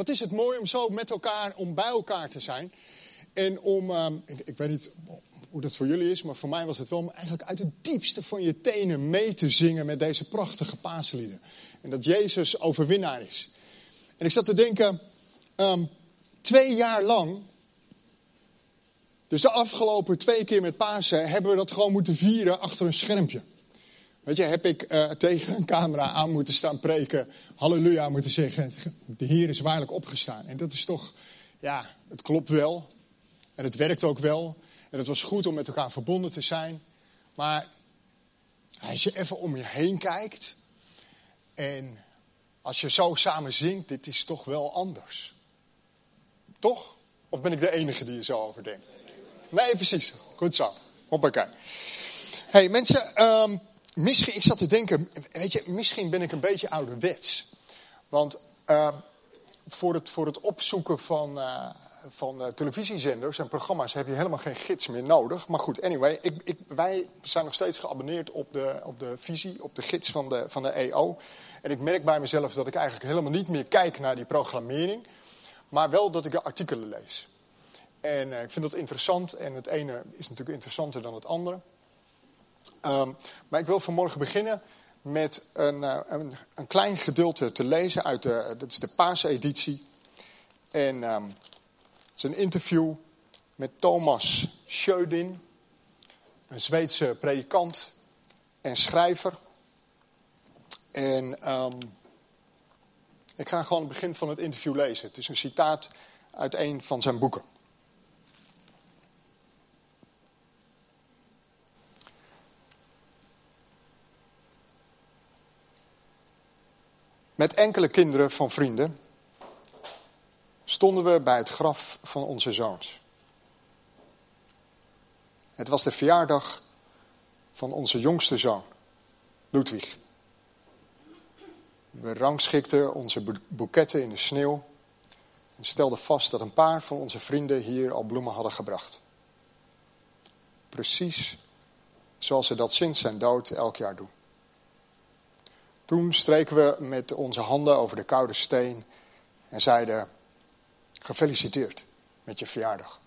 Wat is het mooi om zo met elkaar, om bij elkaar te zijn. En om, ehm, ik, weet niet hoe dat voor jullie is, maar voor mij was het wel om eigenlijk uit het diepste van je tenen mee te zingen met deze prachtige paaslieden. En dat Jezus overwinnaar is. En ik zat te denken, um, twee jaar lang, dus de afgelopen twee keer met Pasen, hebben we dat gewoon moeten vieren achter een schermpje. Weet je, heb ik uh, tegen een camera aan moeten staan preken, halleluja moeten zeggen, de Heer is waarlijk opgestaan. En dat is toch, ja, het klopt wel. En het werkt ook wel. En het was goed om met elkaar verbonden te zijn. Maar als je even om je heen kijkt en als je zo samen zingt, dit is toch wel anders. Toch? Of ben ik de enige die er zo over denkt? Nee, precies. Goed zo. Hoppakee. hey, mensen, um, misschien, ik zat te denken, weet je, misschien ben ik een beetje ouderwets. Want uh, voor, het, voor het opzoeken van, uh, van uh, televisiezenders en programma's heb je helemaal geen gids meer nodig. Maar goed, anyway, ik, ik, wij zijn nog steeds geabonneerd op de, op de visie, op de gids van de, van de EO. En ik merk bij mezelf dat ik eigenlijk helemaal niet meer kijk naar die programmering. Maar wel dat ik de artikelen lees. En ik vind dat interessant en het ene is natuurlijk interessanter dan het andere. Um, maar ik wil vanmorgen beginnen met een, uh, een, een, klein gedeelte te lezen uit de, dat is de paaseditie. En um, het is een interview met Thomas Schödin, een Zweedse predikant en schrijver. En um, ik ga gewoon het begin van het interview lezen. Het is een citaat uit een van zijn boeken. Met enkele kinderen van vrienden stonden we bij het graf van onze zoons. Het was de verjaardag van onze jongste zoon, Ludwig. We rangschikten onze boeketten in de sneeuw en stelden vast dat een paar van onze vrienden hier al bloemen hadden gebracht. Precies zoals ze dat sinds zijn dood elk jaar doen. Toen streken we met onze handen over de koude steen en zeiden: Gefeliciteerd met je verjaardag.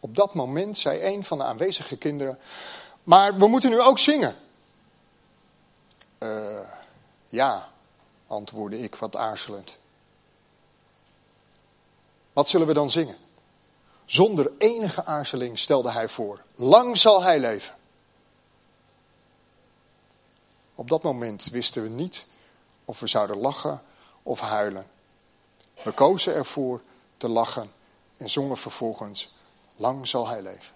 Op dat moment zei een van de aanwezige kinderen: Maar we moeten nu ook zingen. Uh, ja, antwoordde ik wat aarzelend. Wat zullen we dan zingen? Zonder enige aarzeling stelde hij voor: Lang zal hij leven. Op dat moment wisten we niet of we zouden lachen of huilen. We kozen ervoor te lachen en zongen vervolgens: Lang zal hij leven.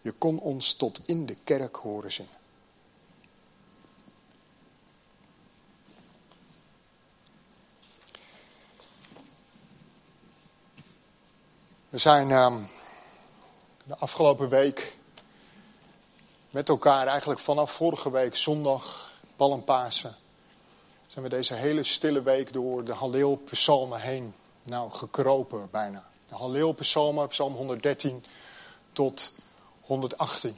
Je kon ons tot in de kerk horen zingen. We zijn uh, de afgelopen week met elkaar eigenlijk vanaf vorige week zondag, Palmpasen, zijn we deze hele stille week door de Halleel-psalmen heen nou, gekropen bijna. De Halleel-psalmen, psalm 113 tot 118.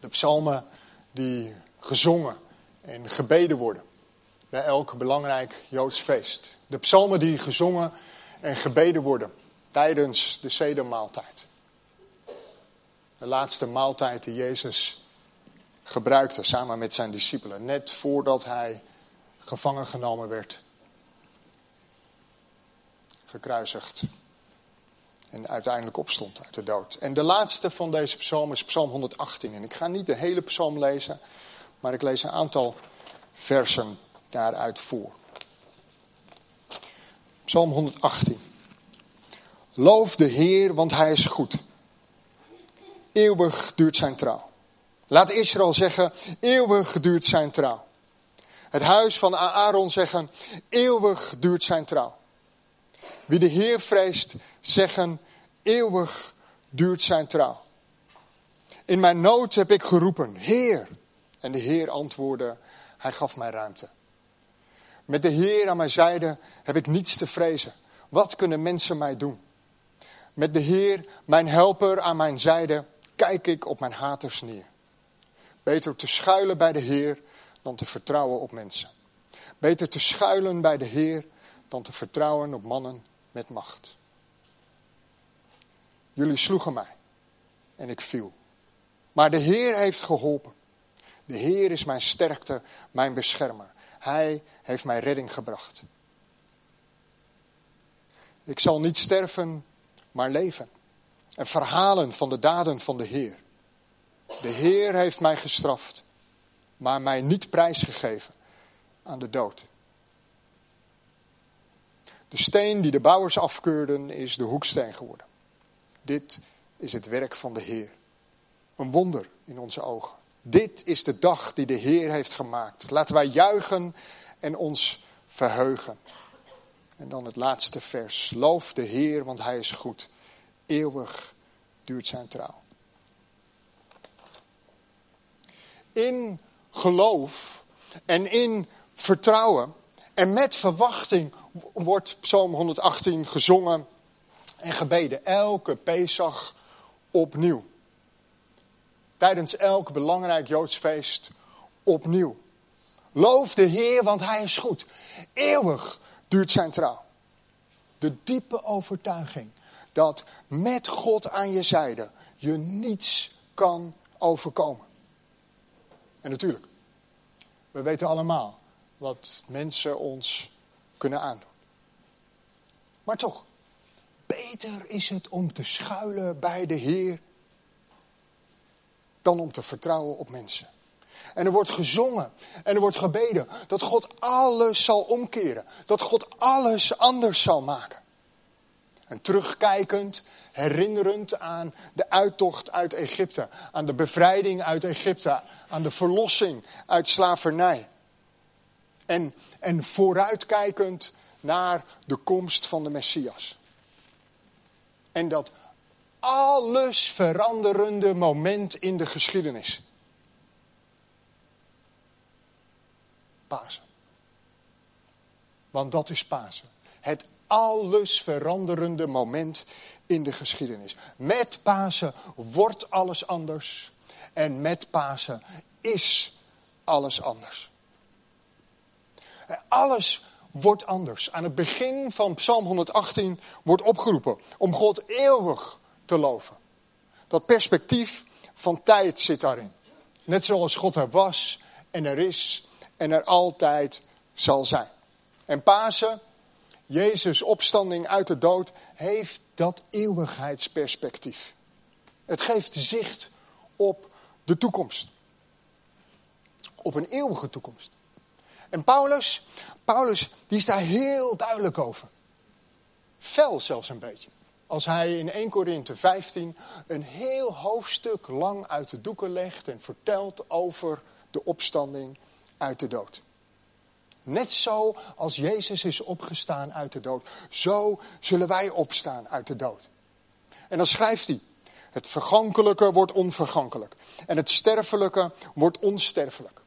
De psalmen die gezongen en gebeden worden bij elk belangrijk Joods feest. De psalmen die gezongen en gebeden worden tijdens de sedermaaltijd. De laatste maaltijd die Jezus gebruikte samen met zijn discipelen. Net voordat hij gevangen genomen werd. Gekruisigd. En uiteindelijk opstond uit de dood. En de laatste van deze psalmen is psalm 118. En ik ga niet de hele psalm lezen. Maar ik lees een aantal versen daaruit voor. Psalm 118. Loof de Heer, want hij is goed. Eeuwig duurt zijn trouw. Laat Israël zeggen, eeuwig duurt zijn trouw. Het huis van Aaron zeggen, eeuwig duurt zijn trouw. Wie de Heer vreest, zeggen, eeuwig duurt zijn trouw. In mijn nood heb ik geroepen, Heer. En de Heer antwoordde, hij gaf mij ruimte. Met de Heer aan mijn zijde heb ik niets te vrezen. Wat kunnen mensen mij doen? Met de Heer, mijn helper aan mijn zijde, kijk ik op mijn haters neer. Beter te schuilen bij de Heer dan te vertrouwen op mensen. Beter te schuilen bij de Heer dan te vertrouwen op mannen met macht. Jullie sloegen mij en ik viel. Maar de Heer heeft geholpen. De Heer is mijn sterkte, mijn beschermer. Hij heeft mij redding gebracht. Ik zal niet sterven, maar leven. En verhalen van de daden van de Heer. De Heer heeft mij gestraft, maar mij niet prijsgegeven aan de dood. De steen die de bouwers afkeurden is de hoeksteen geworden. Dit is het werk van de Heer. Een wonder in onze ogen. Dit is de dag die de Heer heeft gemaakt. Laten wij juichen en ons verheugen. En dan het laatste vers. Loof de Heer, want Hij is goed. Eeuwig duurt zijn trouw. In geloof en in vertrouwen en met verwachting wordt Psalm 118 gezongen en gebeden. Elke Pesach opnieuw. Tijdens elk belangrijk Joods feest opnieuw. Loof de Heer, want Hij is goed. Eeuwig duurt zijn trouw. De diepe overtuiging dat met God aan je zijde je niets kan overkomen. En natuurlijk, we weten allemaal wat mensen ons kunnen aandoen. Maar toch, beter is het om te schuilen bij de Heer dan om te vertrouwen op mensen. En er wordt gezongen en er wordt gebeden dat God alles zal omkeren. Dat God alles anders zal maken. En terugkijkend, herinnerend aan de uittocht uit Egypte, aan de bevrijding uit Egypte, aan de verlossing uit slavernij. En, en vooruitkijkend naar de komst van de Messias. En dat alles veranderende moment in de geschiedenis. Pasen. Want dat is Pasen. Het alles veranderende moment in de geschiedenis. Met Pasen wordt alles anders. En met Pasen is alles anders. Alles wordt anders. Aan het begin van Psalm 118 wordt opgeroepen om God eeuwig te loven. Dat perspectief van tijd zit daarin. Net zoals God er was en er is en er altijd zal zijn. En Pasen, Jezus' opstanding uit de dood, heeft dat eeuwigheidsperspectief. Het geeft zicht op de toekomst. Op een eeuwige toekomst. En Paulus, Paulus die is daar heel duidelijk over. Fel zelfs een beetje. Als hij in 1 Korinthe 15 een heel hoofdstuk lang uit de doeken legt en vertelt over de opstanding uit de dood. Net zo als Jezus is opgestaan uit de dood, zo zullen wij opstaan uit de dood. En dan schrijft hij, het vergankelijke wordt onvergankelijk en het sterfelijke wordt onsterfelijk.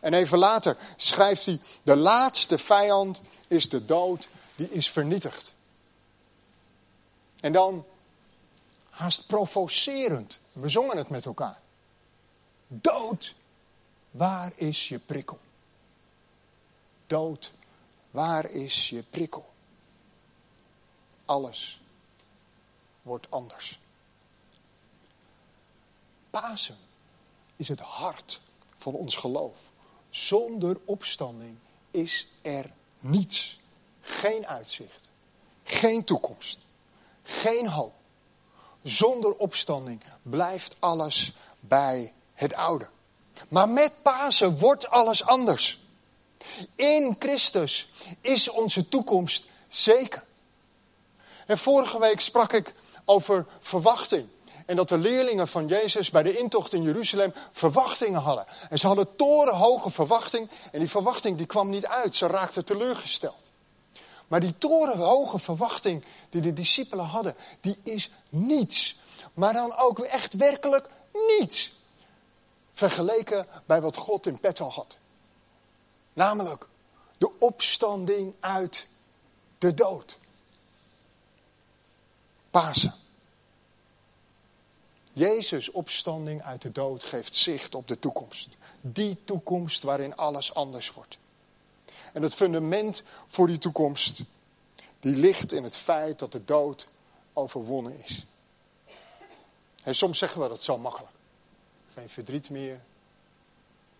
En even later schrijft hij, de laatste vijand is de dood, die is vernietigd. En dan, haast provocerend, we zongen het met elkaar. Dood, waar is je prikkel? Dood, waar is je prikkel? Alles wordt anders. Pasen is het hart van ons geloof. Zonder opstanding is er niets. Geen uitzicht. Geen toekomst. Geen hoop. Zonder opstanding blijft alles bij het oude. Maar met Pasen wordt alles anders. In Christus is onze toekomst zeker. En vorige week sprak ik over verwachting. En dat de leerlingen van Jezus bij de intocht in Jeruzalem verwachtingen hadden. En ze hadden torenhoge verwachting. En die verwachting die kwam niet uit. Ze raakten teleurgesteld. Maar die torenhoge verwachting die de discipelen hadden, die is niets. Maar dan ook echt werkelijk niets. Vergeleken bij wat God in petto had. Namelijk de opstanding uit de dood. Pasen. Jezus' opstanding uit de dood geeft zicht op de toekomst. Die toekomst waarin alles anders wordt. En het fundament voor die toekomst, die ligt in het feit dat de dood overwonnen is. En soms zeggen we dat zo makkelijk. Geen verdriet meer,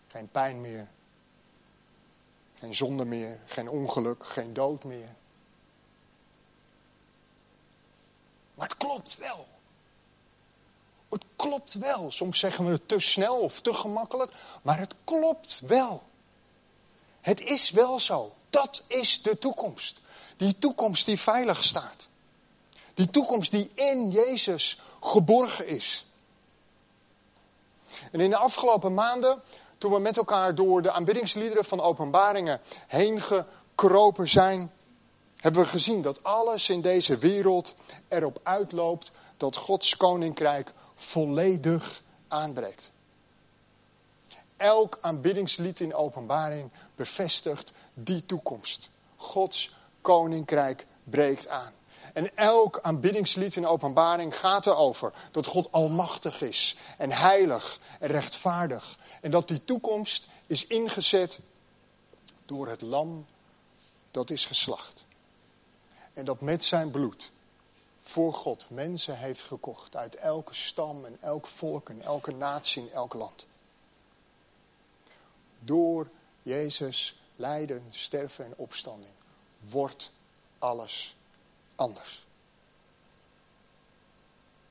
geen pijn meer, geen zonde meer, geen ongeluk, geen dood meer. Maar het klopt wel. Het klopt wel. Soms zeggen we het te snel of te gemakkelijk, maar het klopt wel. Het is wel zo. Dat is de toekomst. Die toekomst die veilig staat. Die toekomst die in Jezus geborgen is. En in de afgelopen maanden, toen we met elkaar door de aanbiddingsliederen van openbaringen heen gekropen zijn, hebben we gezien dat alles in deze wereld erop uitloopt dat Gods koninkrijk volledig aanbreekt. Elk aanbiddingslied in openbaring bevestigt die toekomst. Gods koninkrijk breekt aan. En elk aanbiddingslied in openbaring gaat erover dat God almachtig is en heilig en rechtvaardig. En dat die toekomst is ingezet door het lam dat is geslacht. En dat met zijn bloed voor God mensen heeft gekocht uit elke stam en elk volk en elke natie en elk land. Door Jezus lijden, sterven en opstanding wordt alles anders.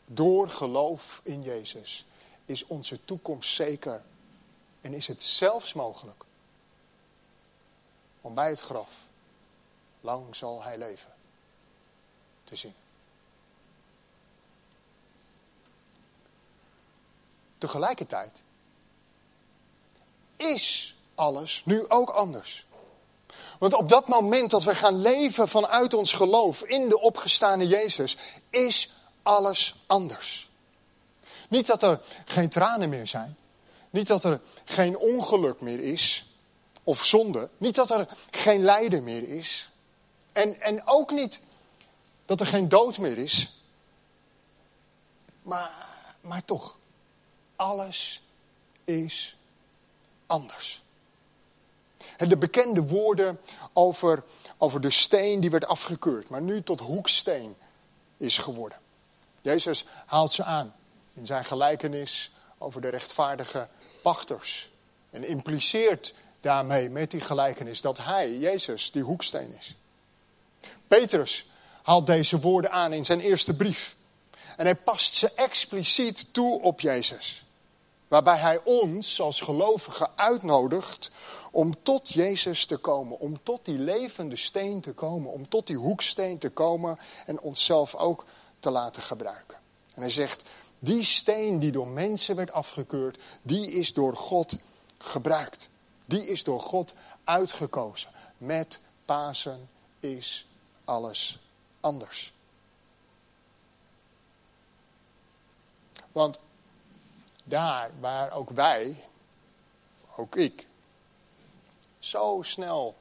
Door geloof in Jezus is onze toekomst zeker en is het zelfs mogelijk om bij het graf, lang zal hij leven, te zien. Tegelijkertijd is alles nu ook anders. Want op dat moment dat we gaan leven vanuit ons geloof in de opgestane Jezus, is alles anders. Niet dat er geen tranen meer zijn. Niet dat er geen ongeluk meer is. Of zonde. Niet dat er geen lijden meer is. En, en ook niet dat er geen dood meer is. Maar, maar toch, alles is anders. De bekende woorden over, over de steen die werd afgekeurd, maar nu tot hoeksteen is geworden. Jezus haalt ze aan in zijn gelijkenis over de rechtvaardige pachters. En impliceert daarmee met die gelijkenis dat hij, Jezus, die hoeksteen is. Petrus haalt deze woorden aan in zijn eerste brief. En hij past ze expliciet toe op Jezus. Waarbij hij ons als gelovigen uitnodigt om tot Jezus te komen. Om tot die levende steen te komen. Om tot die hoeksteen te komen en onszelf ook te laten gebruiken. En hij zegt, die steen die door mensen werd afgekeurd, die is door God gebruikt. Die is door God uitgekozen. Met Pasen is alles anders. Want daar waar ook wij, ook ik, zo snel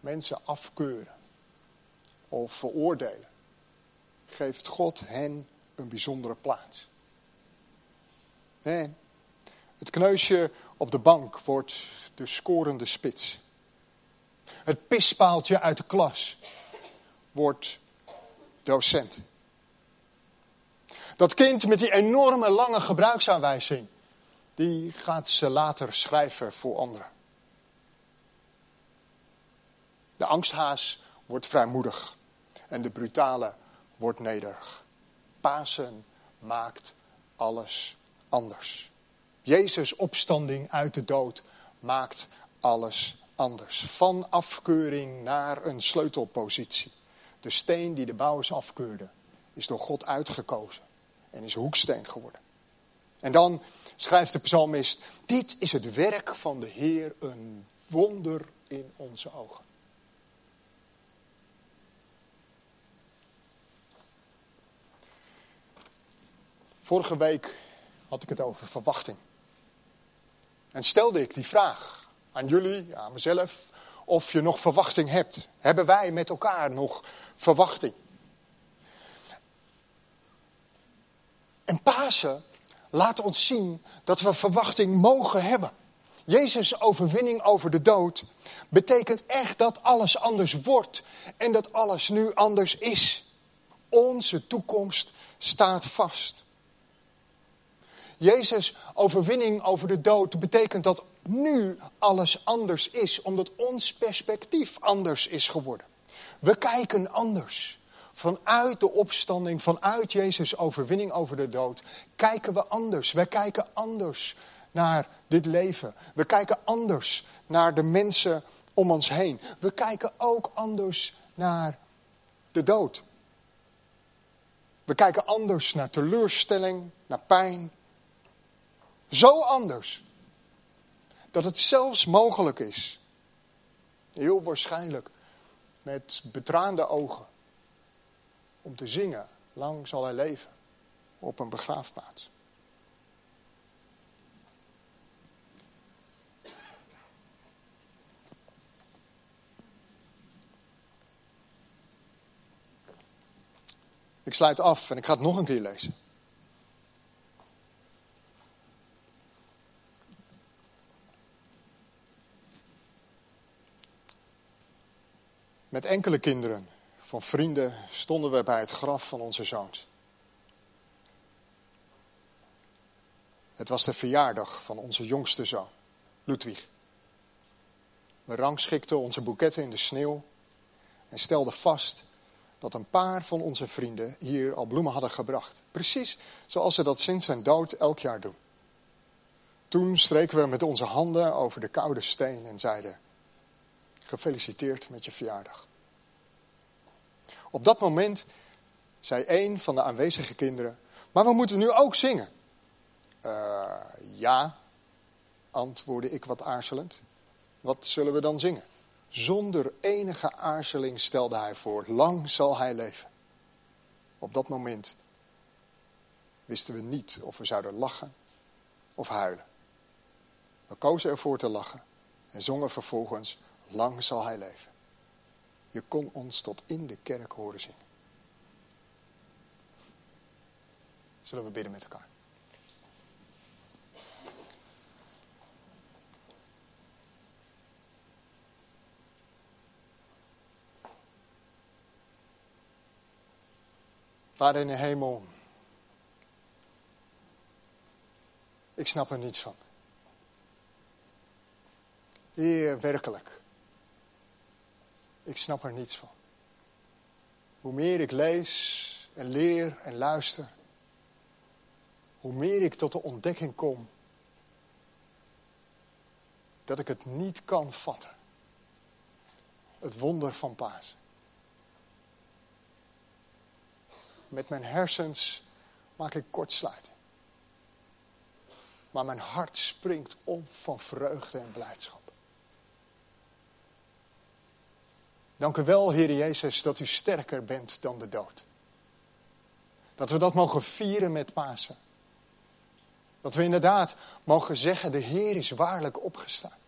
mensen afkeuren of veroordelen, geeft God hen een bijzondere plaats. Het kneusje op de bank wordt de scorende spits. Het pispaaltje uit de klas wordt docent. Dat kind met die enorme lange gebruiksaanwijzing, die gaat ze later schrijven voor anderen. De angsthaas wordt vrijmoedig en de brutale wordt nederig. Pasen maakt alles anders. Jezus' opstanding uit de dood maakt alles anders. Van afkeuring naar een sleutelpositie. De steen die de bouwers afkeurden, is door God uitgekozen en is hoeksteen geworden. En dan schrijft de psalmist, dit is het werk van de Heer, een wonder in onze ogen. Vorige week had ik het over verwachting. En stelde ik die vraag aan jullie, aan mezelf, of je nog verwachting hebt. Hebben wij met elkaar nog verwachting? En Pasen laat ons zien dat we verwachting mogen hebben. Jezus' overwinning over de dood betekent echt dat alles anders wordt en dat alles nu anders is. Onze toekomst staat vast. Jezus' overwinning over de dood betekent dat nu alles anders is, omdat ons perspectief anders is geworden. We kijken anders. Vanuit de opstanding, vanuit Jezus' overwinning over de dood, kijken we anders. Wij kijken anders naar dit leven. We kijken anders naar de mensen om ons heen. We kijken ook anders naar de dood. We kijken anders naar teleurstelling, naar pijn. Zo anders. Dat het zelfs mogelijk is, heel waarschijnlijk, met betraande ogen, om te zingen, lang zal hij leven, op een begraafplaats. Ik sluit af en ik ga het nog een keer lezen. Met enkele kinderen van vrienden stonden we bij het graf van onze zoons. Het was de verjaardag van onze jongste zoon, Ludwig. We rangschikten onze boeketten in de sneeuw en stelden vast dat een paar van onze vrienden hier al bloemen hadden gebracht. Precies zoals ze dat sinds zijn dood elk jaar doen. Toen streken we met onze handen over de koude steen en zeiden: Gefeliciteerd met je verjaardag. Op dat moment zei een van de aanwezige kinderen: Maar we moeten nu ook zingen. Uh, ja, antwoordde ik wat aarzelend. Wat zullen we dan zingen? Zonder enige aarzeling stelde hij voor: Lang zal hij leven. Op dat moment wisten we niet of we zouden lachen of huilen. We kozen ervoor te lachen en zongen vervolgens: Lang zal hij leven. Je kon ons tot in de kerk horen zingen. Zullen we bidden met elkaar? Vader in de hemel, ik snap er niets van. Heer, werkelijk. Ik snap er niets van. Hoe meer ik lees en leer en luister, hoe meer ik tot de ontdekking kom dat ik het niet kan vatten. Het wonder van Paas. Met mijn hersens maak ik kortsluiting. Maar mijn hart springt op van vreugde en blijdschap. Dank u wel, Heer Jezus, dat u sterker bent dan de dood. Dat we dat mogen vieren met Pasen. Dat we inderdaad mogen zeggen, de Heer is waarlijk opgestaan.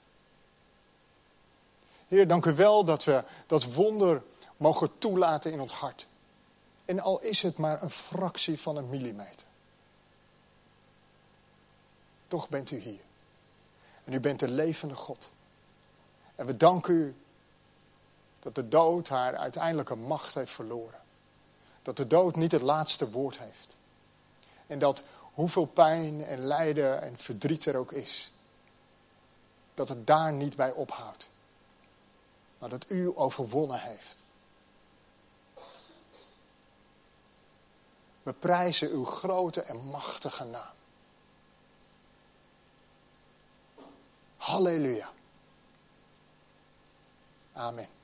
Heer, dank u wel dat we dat wonder mogen toelaten in ons hart. En al is het maar een fractie van een millimeter. Toch bent u hier. En u bent de levende God. En we danken u dat de dood haar uiteindelijke macht heeft verloren. Dat de dood niet het laatste woord heeft. En dat hoeveel pijn en lijden en verdriet er ook is, dat het daar niet bij ophoudt. Maar dat u overwonnen heeft. We prijzen uw grote en machtige naam. Halleluja. Amen.